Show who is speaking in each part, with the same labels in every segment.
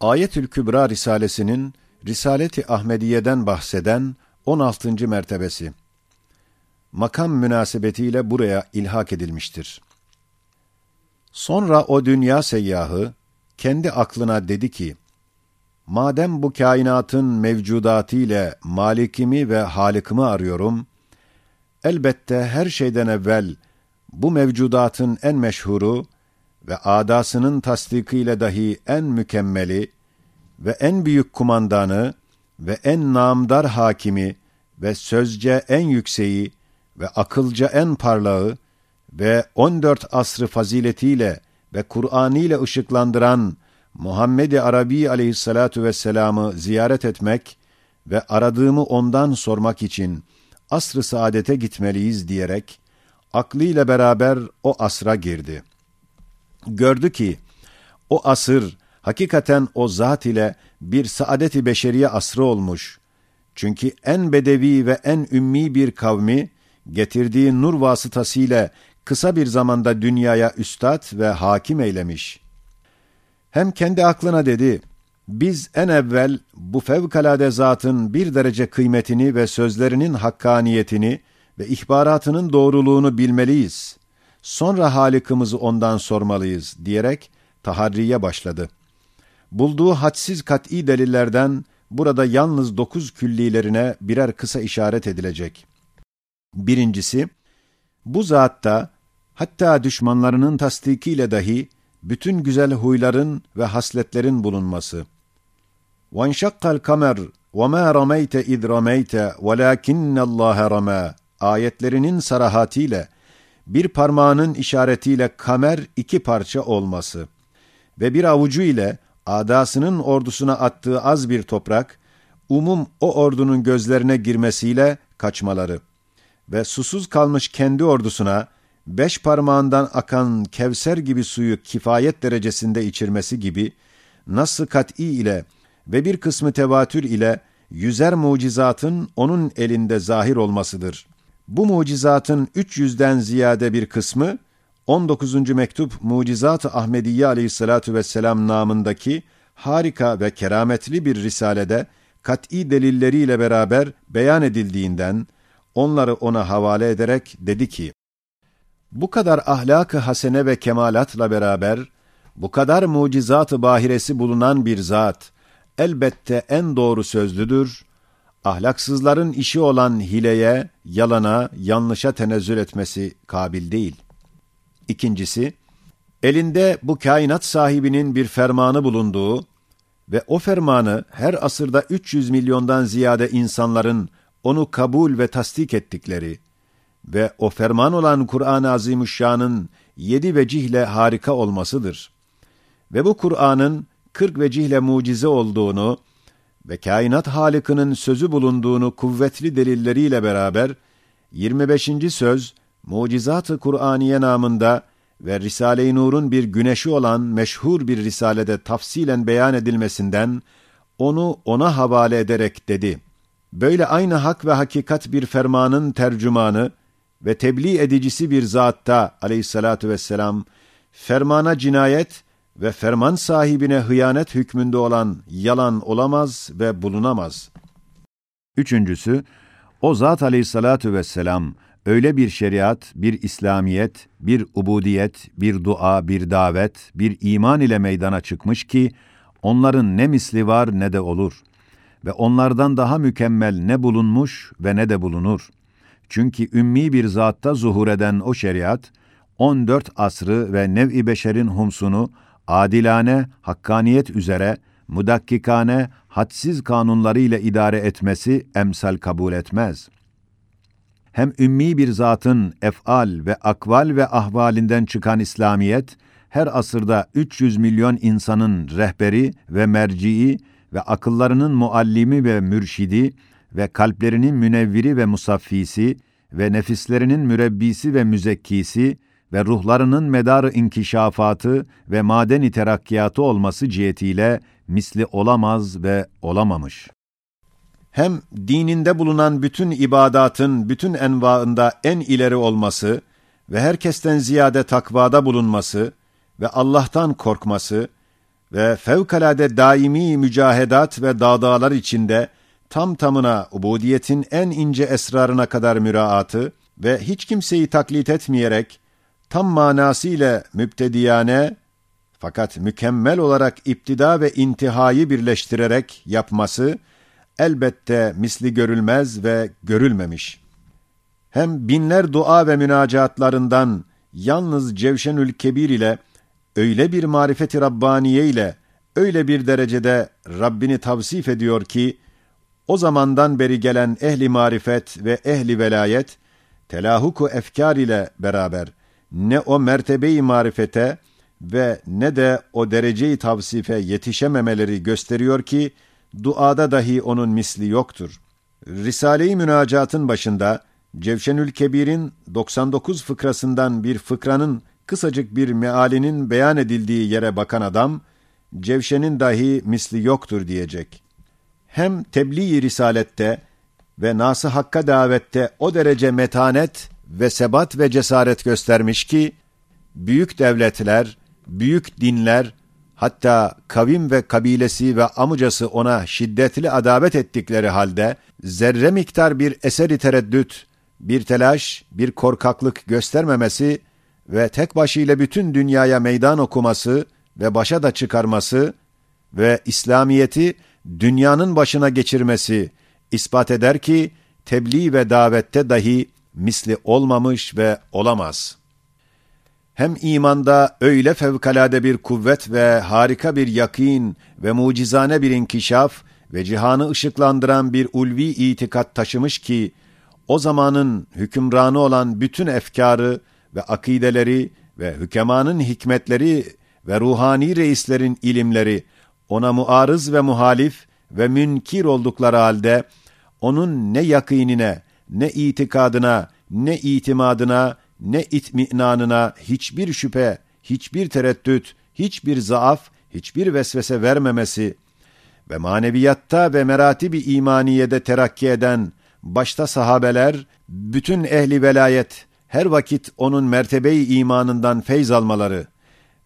Speaker 1: Ayetül Kübra Risalesinin Risaleti Ahmediye'den bahseden 16. mertebesi. Makam münasebetiyle buraya ilhak edilmiştir. Sonra o dünya seyyahı kendi aklına dedi ki, Madem bu kainatın mevcudatı ile malikimi ve halikimi arıyorum, elbette her şeyden evvel bu mevcudatın en meşhuru ve adasının tasdikiyle dahi en mükemmeli ve en büyük kumandanı ve en namdar hakimi ve sözce en yükseği ve akılca en parlağı ve 14 asrı faziletiyle ve Kur'an'ı ile ışıklandıran Muhammed-i Arabi aleyhissalatu vesselam'ı ziyaret etmek ve aradığımı ondan sormak için asr-ı saadete gitmeliyiz diyerek, aklıyla beraber o asra girdi. Gördü ki, o asır hakikaten o zat ile bir saadet-i beşeriye asrı olmuş. Çünkü en bedevi ve en ümmi bir kavmi, getirdiği nur vasıtasıyla kısa bir zamanda dünyaya üstad ve hakim eylemiş. Hem kendi aklına dedi, biz en evvel bu fevkalade zatın bir derece kıymetini ve sözlerinin hakkaniyetini ve ihbaratının doğruluğunu bilmeliyiz Sonra Halikimizi ondan sormalıyız diyerek taharriye başladı. Bulduğu hadsiz kat'i delillerden burada yalnız dokuz küllilerine birer kısa işaret edilecek. Birincisi, bu zatta hatta düşmanlarının tasdikiyle dahi bütün güzel huyların ve hasletlerin bulunması. وَانْشَقَّ الْكَمَرْ وَمَا رَمَيْتَ اِذْ رَمَيْتَ وَلَاكِنَّ اللّٰهَ رَمَى ayetlerinin sarahatiyle bir parmağının işaretiyle kamer iki parça olması ve bir avucu ile adasının ordusuna attığı az bir toprak, umum o ordunun gözlerine girmesiyle kaçmaları ve susuz kalmış kendi ordusuna, beş parmağından akan kevser gibi suyu kifayet derecesinde içirmesi gibi, nasıl kat'i ile ve bir kısmı tevatür ile yüzer mucizatın onun elinde zahir olmasıdır. Bu mucizatın 300'den ziyade bir kısmı, 19. mektup Mucizat-ı Ahmediye aleyhissalatu vesselam namındaki harika ve kerametli bir risalede kat'i delilleriyle beraber beyan edildiğinden, onları ona havale ederek dedi ki, bu kadar ahlak-ı hasene ve kemalatla beraber, bu kadar mucizat-ı bahiresi bulunan bir zat, elbette en doğru sözlüdür, ahlaksızların işi olan hileye, yalana, yanlışa tenezzül etmesi kabil değil. İkincisi, elinde bu kainat sahibinin bir fermanı bulunduğu ve o fermanı her asırda 300 milyondan ziyade insanların onu kabul ve tasdik ettikleri ve o ferman olan Kur'an-ı Azimüşşan'ın yedi vecihle harika olmasıdır. Ve bu Kur'an'ın kırk vecihle mucize olduğunu ve kainat halikinin sözü bulunduğunu kuvvetli delilleriyle beraber 25. söz Mucizat-ı Kur'aniye namında ve Risale-i Nur'un bir güneşi olan meşhur bir risalede tafsilen beyan edilmesinden onu ona havale ederek dedi. Böyle aynı hak ve hakikat bir fermanın tercümanı ve tebliğ edicisi bir zatta aleyhissalatu vesselam fermana cinayet ve ferman sahibine hıyanet hükmünde olan yalan olamaz ve bulunamaz. Üçüncüsü, o zat aleyhissalatu vesselam öyle bir şeriat, bir İslamiyet, bir ubudiyet, bir dua, bir davet, bir iman ile meydana çıkmış ki, onların ne misli var ne de olur. Ve onlardan daha mükemmel ne bulunmuş ve ne de bulunur. Çünkü ümmi bir zatta zuhur eden o şeriat, 14 asrı ve nev-i beşerin humsunu adilane, hakkaniyet üzere, mudakkikane, hadsiz kanunlarıyla idare etmesi emsal kabul etmez. Hem ümmi bir zatın efal ve akval ve ahvalinden çıkan İslamiyet, her asırda 300 milyon insanın rehberi ve mercii ve akıllarının muallimi ve mürşidi ve kalplerinin münevviri ve musaffisi ve nefislerinin mürebbisi ve müzekkisi ve ruhlarının medarı inkişafatı ve madeni terakkiyatı olması cihetiyle misli olamaz ve olamamış. Hem dininde bulunan bütün ibadatın bütün envaında en ileri olması ve herkesten ziyade takvada bulunması ve Allah'tan korkması ve fevkalade daimi mücahedat ve dağdağlar içinde tam tamına ubudiyetin en ince esrarına kadar müraatı ve hiç kimseyi taklit etmeyerek tam manasıyla müptediyane fakat mükemmel olarak iptida ve intihayı birleştirerek yapması elbette misli görülmez ve görülmemiş. Hem binler dua ve münacatlarından yalnız Cevşenül Kebir ile öyle bir marifeti Rabbaniye ile öyle bir derecede Rabbini tavsif ediyor ki, o zamandan beri gelen ehli marifet ve ehli velayet, telahuku efkar ile beraber ne o mertebeyi marifete ve ne de o dereceyi tavsife yetişememeleri gösteriyor ki, duada dahi onun misli yoktur. Risale-i Münacat'ın başında, Cevşenül Kebir'in 99 fıkrasından bir fıkranın kısacık bir mealinin beyan edildiği yere bakan adam, Cevşen'in dahi misli yoktur diyecek. Hem tebliğ risalette ve nası hakka davette o derece metanet ve sebat ve cesaret göstermiş ki, büyük devletler, büyük dinler, hatta kavim ve kabilesi ve amcası ona şiddetli adabet ettikleri halde, zerre miktar bir eseri tereddüt, bir telaş, bir korkaklık göstermemesi ve tek başıyla bütün dünyaya meydan okuması ve başa da çıkarması ve İslamiyeti dünyanın başına geçirmesi ispat eder ki tebliğ ve davette dahi misli olmamış ve olamaz. Hem imanda öyle fevkalade bir kuvvet ve harika bir yakin ve mucizane bir inkişaf ve cihanı ışıklandıran bir ulvi itikat taşımış ki, o zamanın hükümranı olan bütün efkarı ve akideleri ve hükemanın hikmetleri ve ruhani reislerin ilimleri ona muarız ve muhalif ve münkir oldukları halde onun ne yakinine, ne itikadına, ne itimadına, ne itminanına hiçbir şüphe, hiçbir tereddüt, hiçbir zaaf, hiçbir vesvese vermemesi ve maneviyatta ve meratibi imaniyede terakki eden başta sahabeler, bütün ehli velayet her vakit onun mertebeyi imanından feyz almaları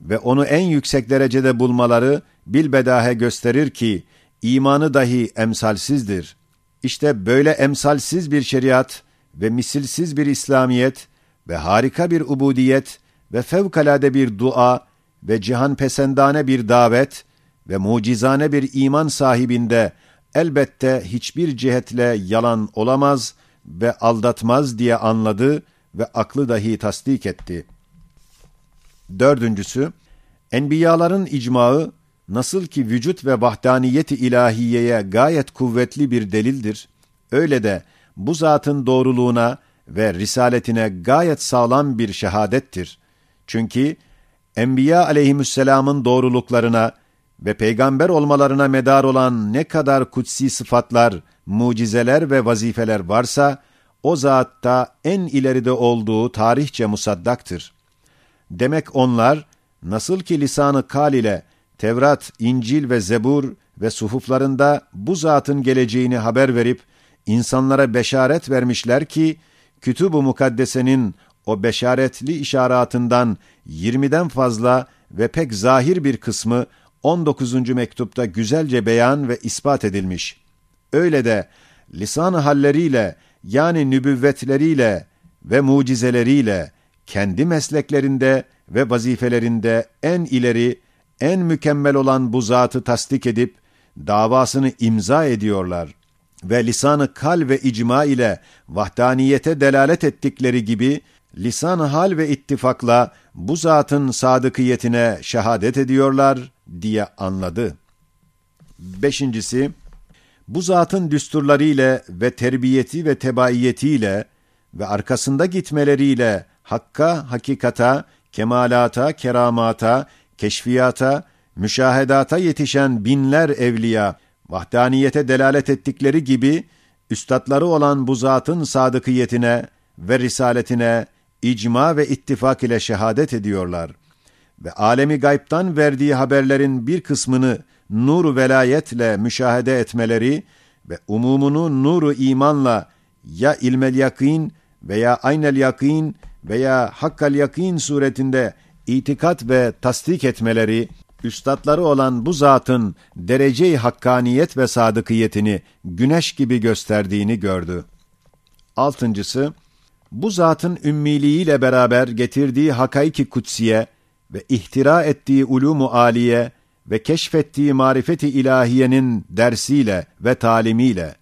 Speaker 1: ve onu en yüksek derecede bulmaları bilbedahe gösterir ki imanı dahi emsalsizdir. İşte böyle emsalsiz bir şeriat ve misilsiz bir İslamiyet ve harika bir ubudiyet ve fevkalade bir dua ve cihan pesendane bir davet ve mucizane bir iman sahibinde elbette hiçbir cihetle yalan olamaz ve aldatmaz diye anladı ve aklı dahi tasdik etti. Dördüncüsü, enbiyaların icmağı nasıl ki vücut ve vahdaniyeti ilahiyeye gayet kuvvetli bir delildir, öyle de bu zatın doğruluğuna ve risaletine gayet sağlam bir şehadettir. Çünkü Enbiya aleyhisselamın doğruluklarına ve peygamber olmalarına medar olan ne kadar kutsi sıfatlar, mucizeler ve vazifeler varsa, o zatta en ileride olduğu tarihçe musaddaktır. Demek onlar, nasıl ki lisanı kal ile Tevrat, İncil ve Zebur ve suhuflarında bu zatın geleceğini haber verip, insanlara beşaret vermişler ki, Kütüb-ü Mukaddese'nin o beşaretli işaratından 20'den fazla ve pek zahir bir kısmı 19. mektupta güzelce beyan ve ispat edilmiş. Öyle de lisan halleriyle yani nübüvvetleriyle ve mucizeleriyle kendi mesleklerinde ve vazifelerinde en ileri, en mükemmel olan bu zatı tasdik edip davasını imza ediyorlar ve lisanı kal ve icma ile vahdaniyete delalet ettikleri gibi lisan hal ve ittifakla bu zatın sadıkiyetine şehadet ediyorlar diye anladı. Beşincisi, bu zatın düsturlarıyla ve terbiyeti ve tebaiyetiyle ve arkasında gitmeleriyle hakka, hakikata, kemalata, keramata, keşfiyata, müşahedata yetişen binler evliya, vahdaniyete delalet ettikleri gibi, üstadları olan bu zatın sadıkiyetine ve risaletine icma ve ittifak ile şehadet ediyorlar. Ve alemi gaybtan verdiği haberlerin bir kısmını nuru velayetle müşahede etmeleri ve umumunu nuru imanla ya ilmel yakin veya aynel yakin veya hakkal yakin suretinde itikat ve tasdik etmeleri üstadları olan bu zatın derece-i hakkaniyet ve sadıkiyetini güneş gibi gösterdiğini gördü. Altıncısı, bu zatın ümmiliğiyle beraber getirdiği hakaiki kutsiye ve ihtira ettiği ulumu aliye ve keşfettiği marifeti ilahiyenin dersiyle ve talimiyle,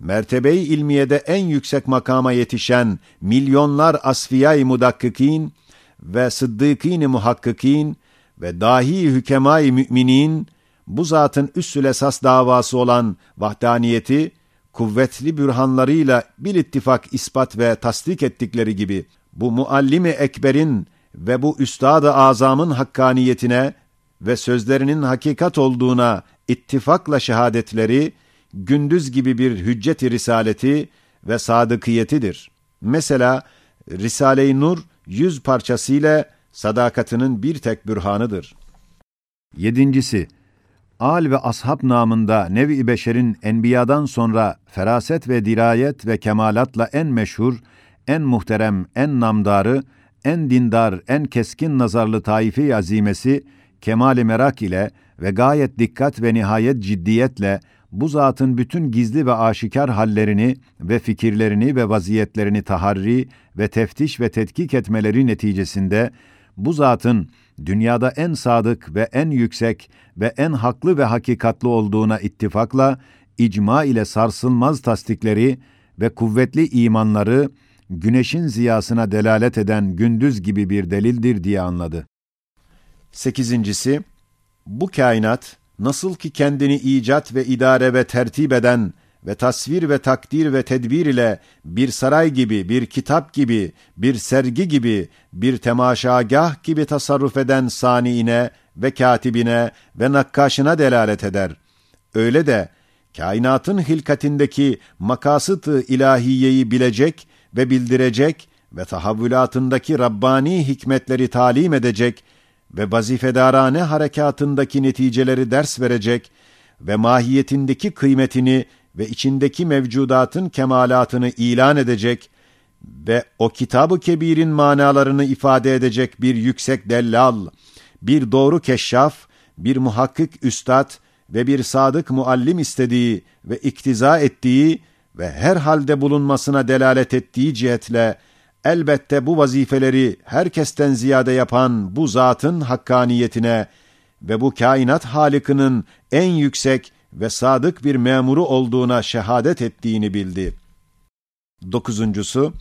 Speaker 1: mertebe-i ilmiyede en yüksek makama yetişen milyonlar asfiyay mudakkikin ve sıddıkîn-i muhakkikin ve dahi hükemâ-i müminin, bu zatın üssül esas davası olan vahdaniyeti, kuvvetli bürhanlarıyla bir ittifak ispat ve tasdik ettikleri gibi, bu muallimi ekberin ve bu üstad-ı azamın hakkaniyetine ve sözlerinin hakikat olduğuna ittifakla şehadetleri, gündüz gibi bir hüccet-i risaleti ve sadıkiyetidir. Mesela, Risale-i Nur yüz parçasıyla sadakatinin bir tek bürhanıdır. Yedincisi, Al ve ashab namında nevi beşerin enbiyadan sonra feraset ve dirayet ve kemalatla en meşhur, en muhterem, en namdarı, en dindar, en keskin nazarlı taifi azimesi, kemali merak ile ve gayet dikkat ve nihayet ciddiyetle bu zatın bütün gizli ve aşikar hallerini ve fikirlerini ve vaziyetlerini taharri ve teftiş ve tetkik etmeleri neticesinde bu zatın dünyada en sadık ve en yüksek ve en haklı ve hakikatlı olduğuna ittifakla icma ile sarsılmaz tasdikleri ve kuvvetli imanları güneşin ziyasına delalet eden gündüz gibi bir delildir diye anladı. Sekizincisi, bu kainat nasıl ki kendini icat ve idare ve tertip eden ve tasvir ve takdir ve tedbir ile bir saray gibi, bir kitap gibi, bir sergi gibi, bir temaşagah gibi tasarruf eden saniine ve katibine ve nakkaşına delalet eder. Öyle de kainatın hilkatindeki makasıt-ı ilahiyeyi bilecek ve bildirecek ve tahavvülatındaki Rabbani hikmetleri talim edecek ve vazifedarane harekatındaki neticeleri ders verecek ve mahiyetindeki kıymetini ve içindeki mevcudatın kemalatını ilan edecek ve o kitabı kebirin manalarını ifade edecek bir yüksek dellal, bir doğru keşşaf, bir muhakkik üstad ve bir sadık muallim istediği ve iktiza ettiği ve her halde bulunmasına delalet ettiği cihetle elbette bu vazifeleri herkesten ziyade yapan bu zatın hakkaniyetine ve bu kainat halikinin en yüksek ve sadık bir memuru olduğuna şehadet ettiğini bildi. Dokuzuncusu,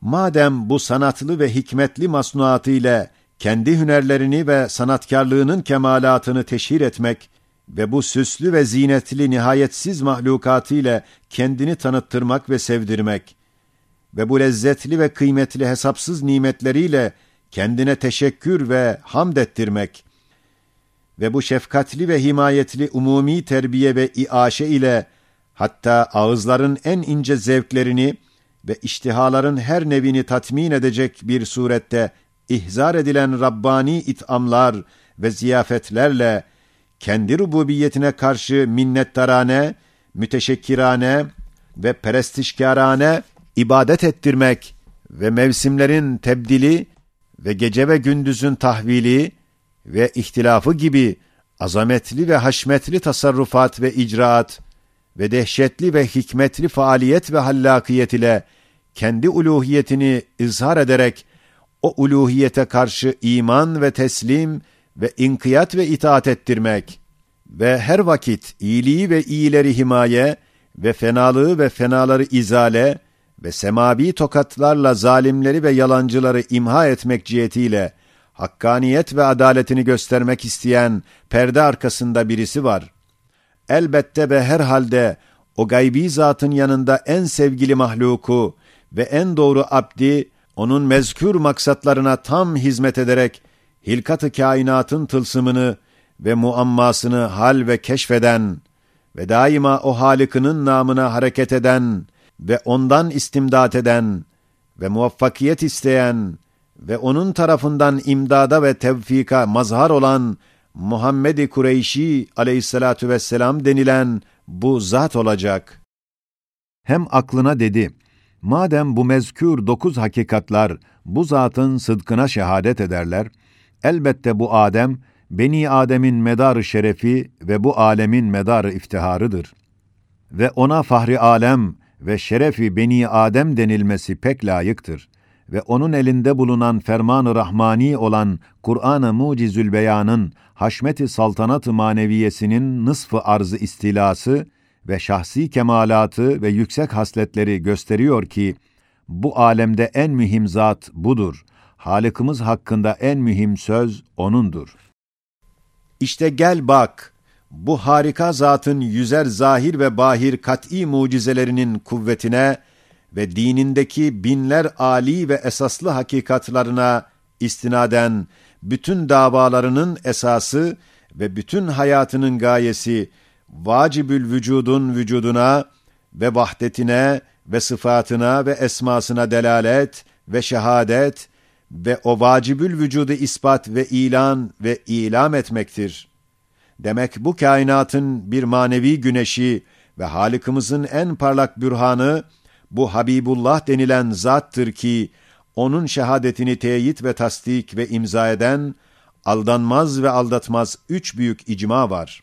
Speaker 1: madem bu sanatlı ve hikmetli masnuatı ile kendi hünerlerini ve sanatkarlığının kemalatını teşhir etmek ve bu süslü ve zinetli nihayetsiz mahlukatı ile kendini tanıttırmak ve sevdirmek ve bu lezzetli ve kıymetli hesapsız nimetleriyle kendine teşekkür ve hamd ettirmek ve bu şefkatli ve himayetli umumi terbiye ve iaşe ile hatta ağızların en ince zevklerini ve iştihaların her nevini tatmin edecek bir surette ihzar edilen Rabbani it'amlar ve ziyafetlerle kendi rububiyetine karşı minnettarane, müteşekkirane ve perestişkarane ibadet ettirmek ve mevsimlerin tebdili ve gece ve gündüzün tahvili ve ihtilafı gibi azametli ve haşmetli tasarrufat ve icraat ve dehşetli ve hikmetli faaliyet ve hallakiyet ile kendi uluhiyetini izhar ederek o uluhiyete karşı iman ve teslim ve inkiyat ve itaat ettirmek ve her vakit iyiliği ve iyileri himaye ve fenalığı ve fenaları izale ve semavi tokatlarla zalimleri ve yalancıları imha etmek cihetiyle hakkaniyet ve adaletini göstermek isteyen perde arkasında birisi var. Elbette ve herhalde o gaybi zatın yanında en sevgili mahluku ve en doğru abdi, onun mezkür maksatlarına tam hizmet ederek, hilkat-ı kainatın tılsımını ve muammasını hal ve keşfeden ve daima o Halık'ının namına hareket eden ve ondan istimdat eden ve muvaffakiyet isteyen ve onun tarafından imdada ve tevfika mazhar olan Muhammed-i Kureyşi aleyhissalatu vesselam denilen bu zat olacak. Hem aklına dedi, madem bu mezkür dokuz hakikatlar bu zatın sıdkına şehadet ederler, elbette bu Adem Beni Adem'in medarı şerefi ve bu alemin medarı iftiharıdır. Ve ona fahri alem ve şerefi Beni Adem denilmesi pek layıktır ve onun elinde bulunan ferman-ı rahmani olan Kur'an-ı Mucizül Beyan'ın haşmeti saltanat-ı maneviyesinin nısfı arzı istilası ve şahsi kemalatı ve yüksek hasletleri gösteriyor ki, bu alemde en mühim zat budur. Halıkımız hakkında en mühim söz O'nundur. İşte gel bak, bu harika zatın yüzer zahir ve bahir kat'î mucizelerinin kuvvetine ve dinindeki binler âli ve esaslı hakikatlarına istinaden bütün davalarının esası ve bütün hayatının gayesi vacibül vücudun vücuduna ve vahdetine ve sıfatına ve esmasına delalet ve şehadet ve o vacibül vücudu ispat ve ilan ve ilam etmektir. Demek bu kainatın bir manevi güneşi ve Halık'ımızın en parlak bürhanı bu Habibullah denilen zattır ki onun şehadetini teyit ve tasdik ve imza eden aldanmaz ve aldatmaz üç büyük icma var.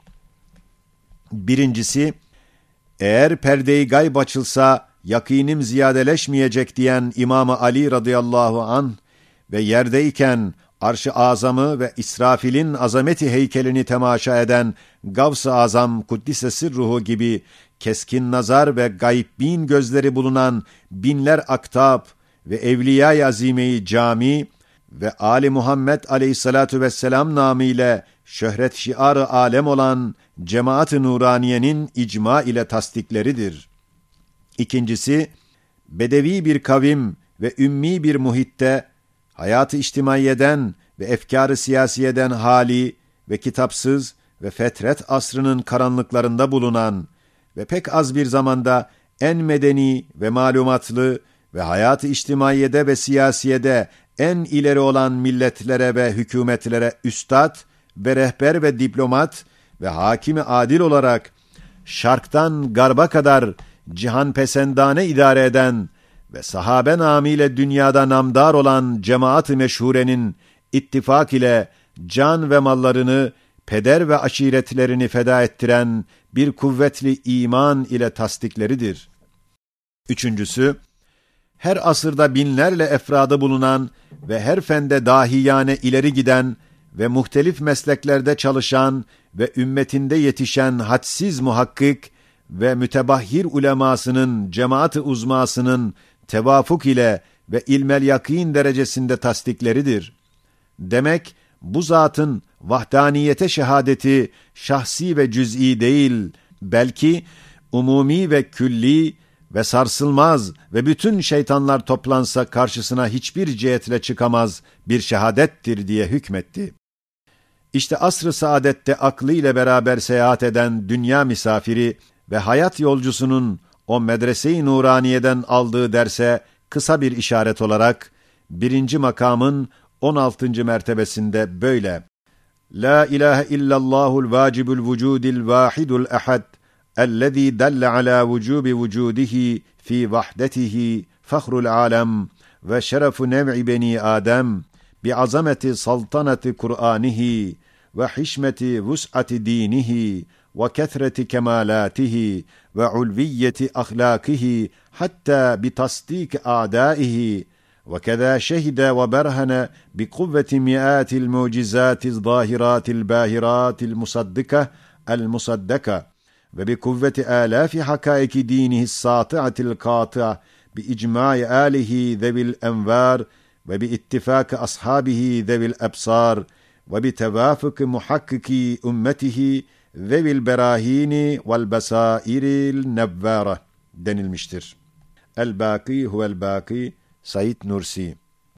Speaker 1: Birincisi, eğer perdeyi gayb açılsa yakinim ziyadeleşmeyecek diyen İmam Ali radıyallahu an ve yerdeyken arş-ı azamı ve İsrafil'in azameti heykelini temaşa eden Gavs-ı Azam Kuddisesi ruhu gibi keskin nazar ve gaybbin gözleri bulunan binler aktab ve evliya-i azimeyi cami ve Ali Muhammed aleyhissalatu vesselam namıyla şöhret şiarı alem olan cemaat-ı nuraniyenin icma ile tasdikleridir. İkincisi, bedevi bir kavim ve ümmi bir muhitte hayatı içtimaiyeden ve efkâr-ı siyasiyeden hali ve kitapsız ve fetret asrının karanlıklarında bulunan ve pek az bir zamanda en medeni ve malumatlı ve hayat-ı içtimaiyede ve siyasiyede en ileri olan milletlere ve hükümetlere üstad ve rehber ve diplomat ve hakimi adil olarak şarktan garba kadar cihan pesendane idare eden ve sahabe namiyle dünyada namdar olan cemaat-ı meşhurenin ittifak ile can ve mallarını, peder ve aşiretlerini feda ettiren bir kuvvetli iman ile tasdikleridir. Üçüncüsü, her asırda binlerle efradı bulunan ve her fende dahiyane ileri giden ve muhtelif mesleklerde çalışan ve ümmetinde yetişen hadsiz muhakkik ve mütebahhir ulemasının, cemaat-ı uzmasının tevafuk ile ve ilmel yakin derecesinde tasdikleridir. Demek bu zatın vahdaniyete şehadeti şahsi ve cüz'i değil, belki umumi ve külli ve sarsılmaz ve bütün şeytanlar toplansa karşısına hiçbir cihetle çıkamaz bir şehadettir diye hükmetti. İşte asr-ı saadette aklı ile beraber seyahat eden dünya misafiri ve hayat yolcusunun o medrese-i nuraniyeden aldığı derse kısa bir işaret olarak birinci makamın 16. mertebesinde böyle La ilahe illallahul vacibul vücudil vahidul ehad ellezî delle alâ vücûbi vücûdihi fî vahdetihi fahrul alem ve şerefu nev'i beni Adem bi azameti saltanati Kur'anihi ve hişmeti vus'ati dinihi ve kethreti kemalatihi وعلوية أخلاقه حتى بتصديق اعدائه وكذا شهد وبرهن بقوة مئات المعجزات الظاهرات الباهرات المصدقة المصدقة وبقوة آلاف حقائق دينه الساطعة القاطعة بإجماع آله ذوي الأنوار وباتفاق أصحابه ذوي الأبصار وبتوافق محققي أمته ذوي البراهين والبصائر النبارة denilmiştir. El-Baki huvel-Baki Said Nursi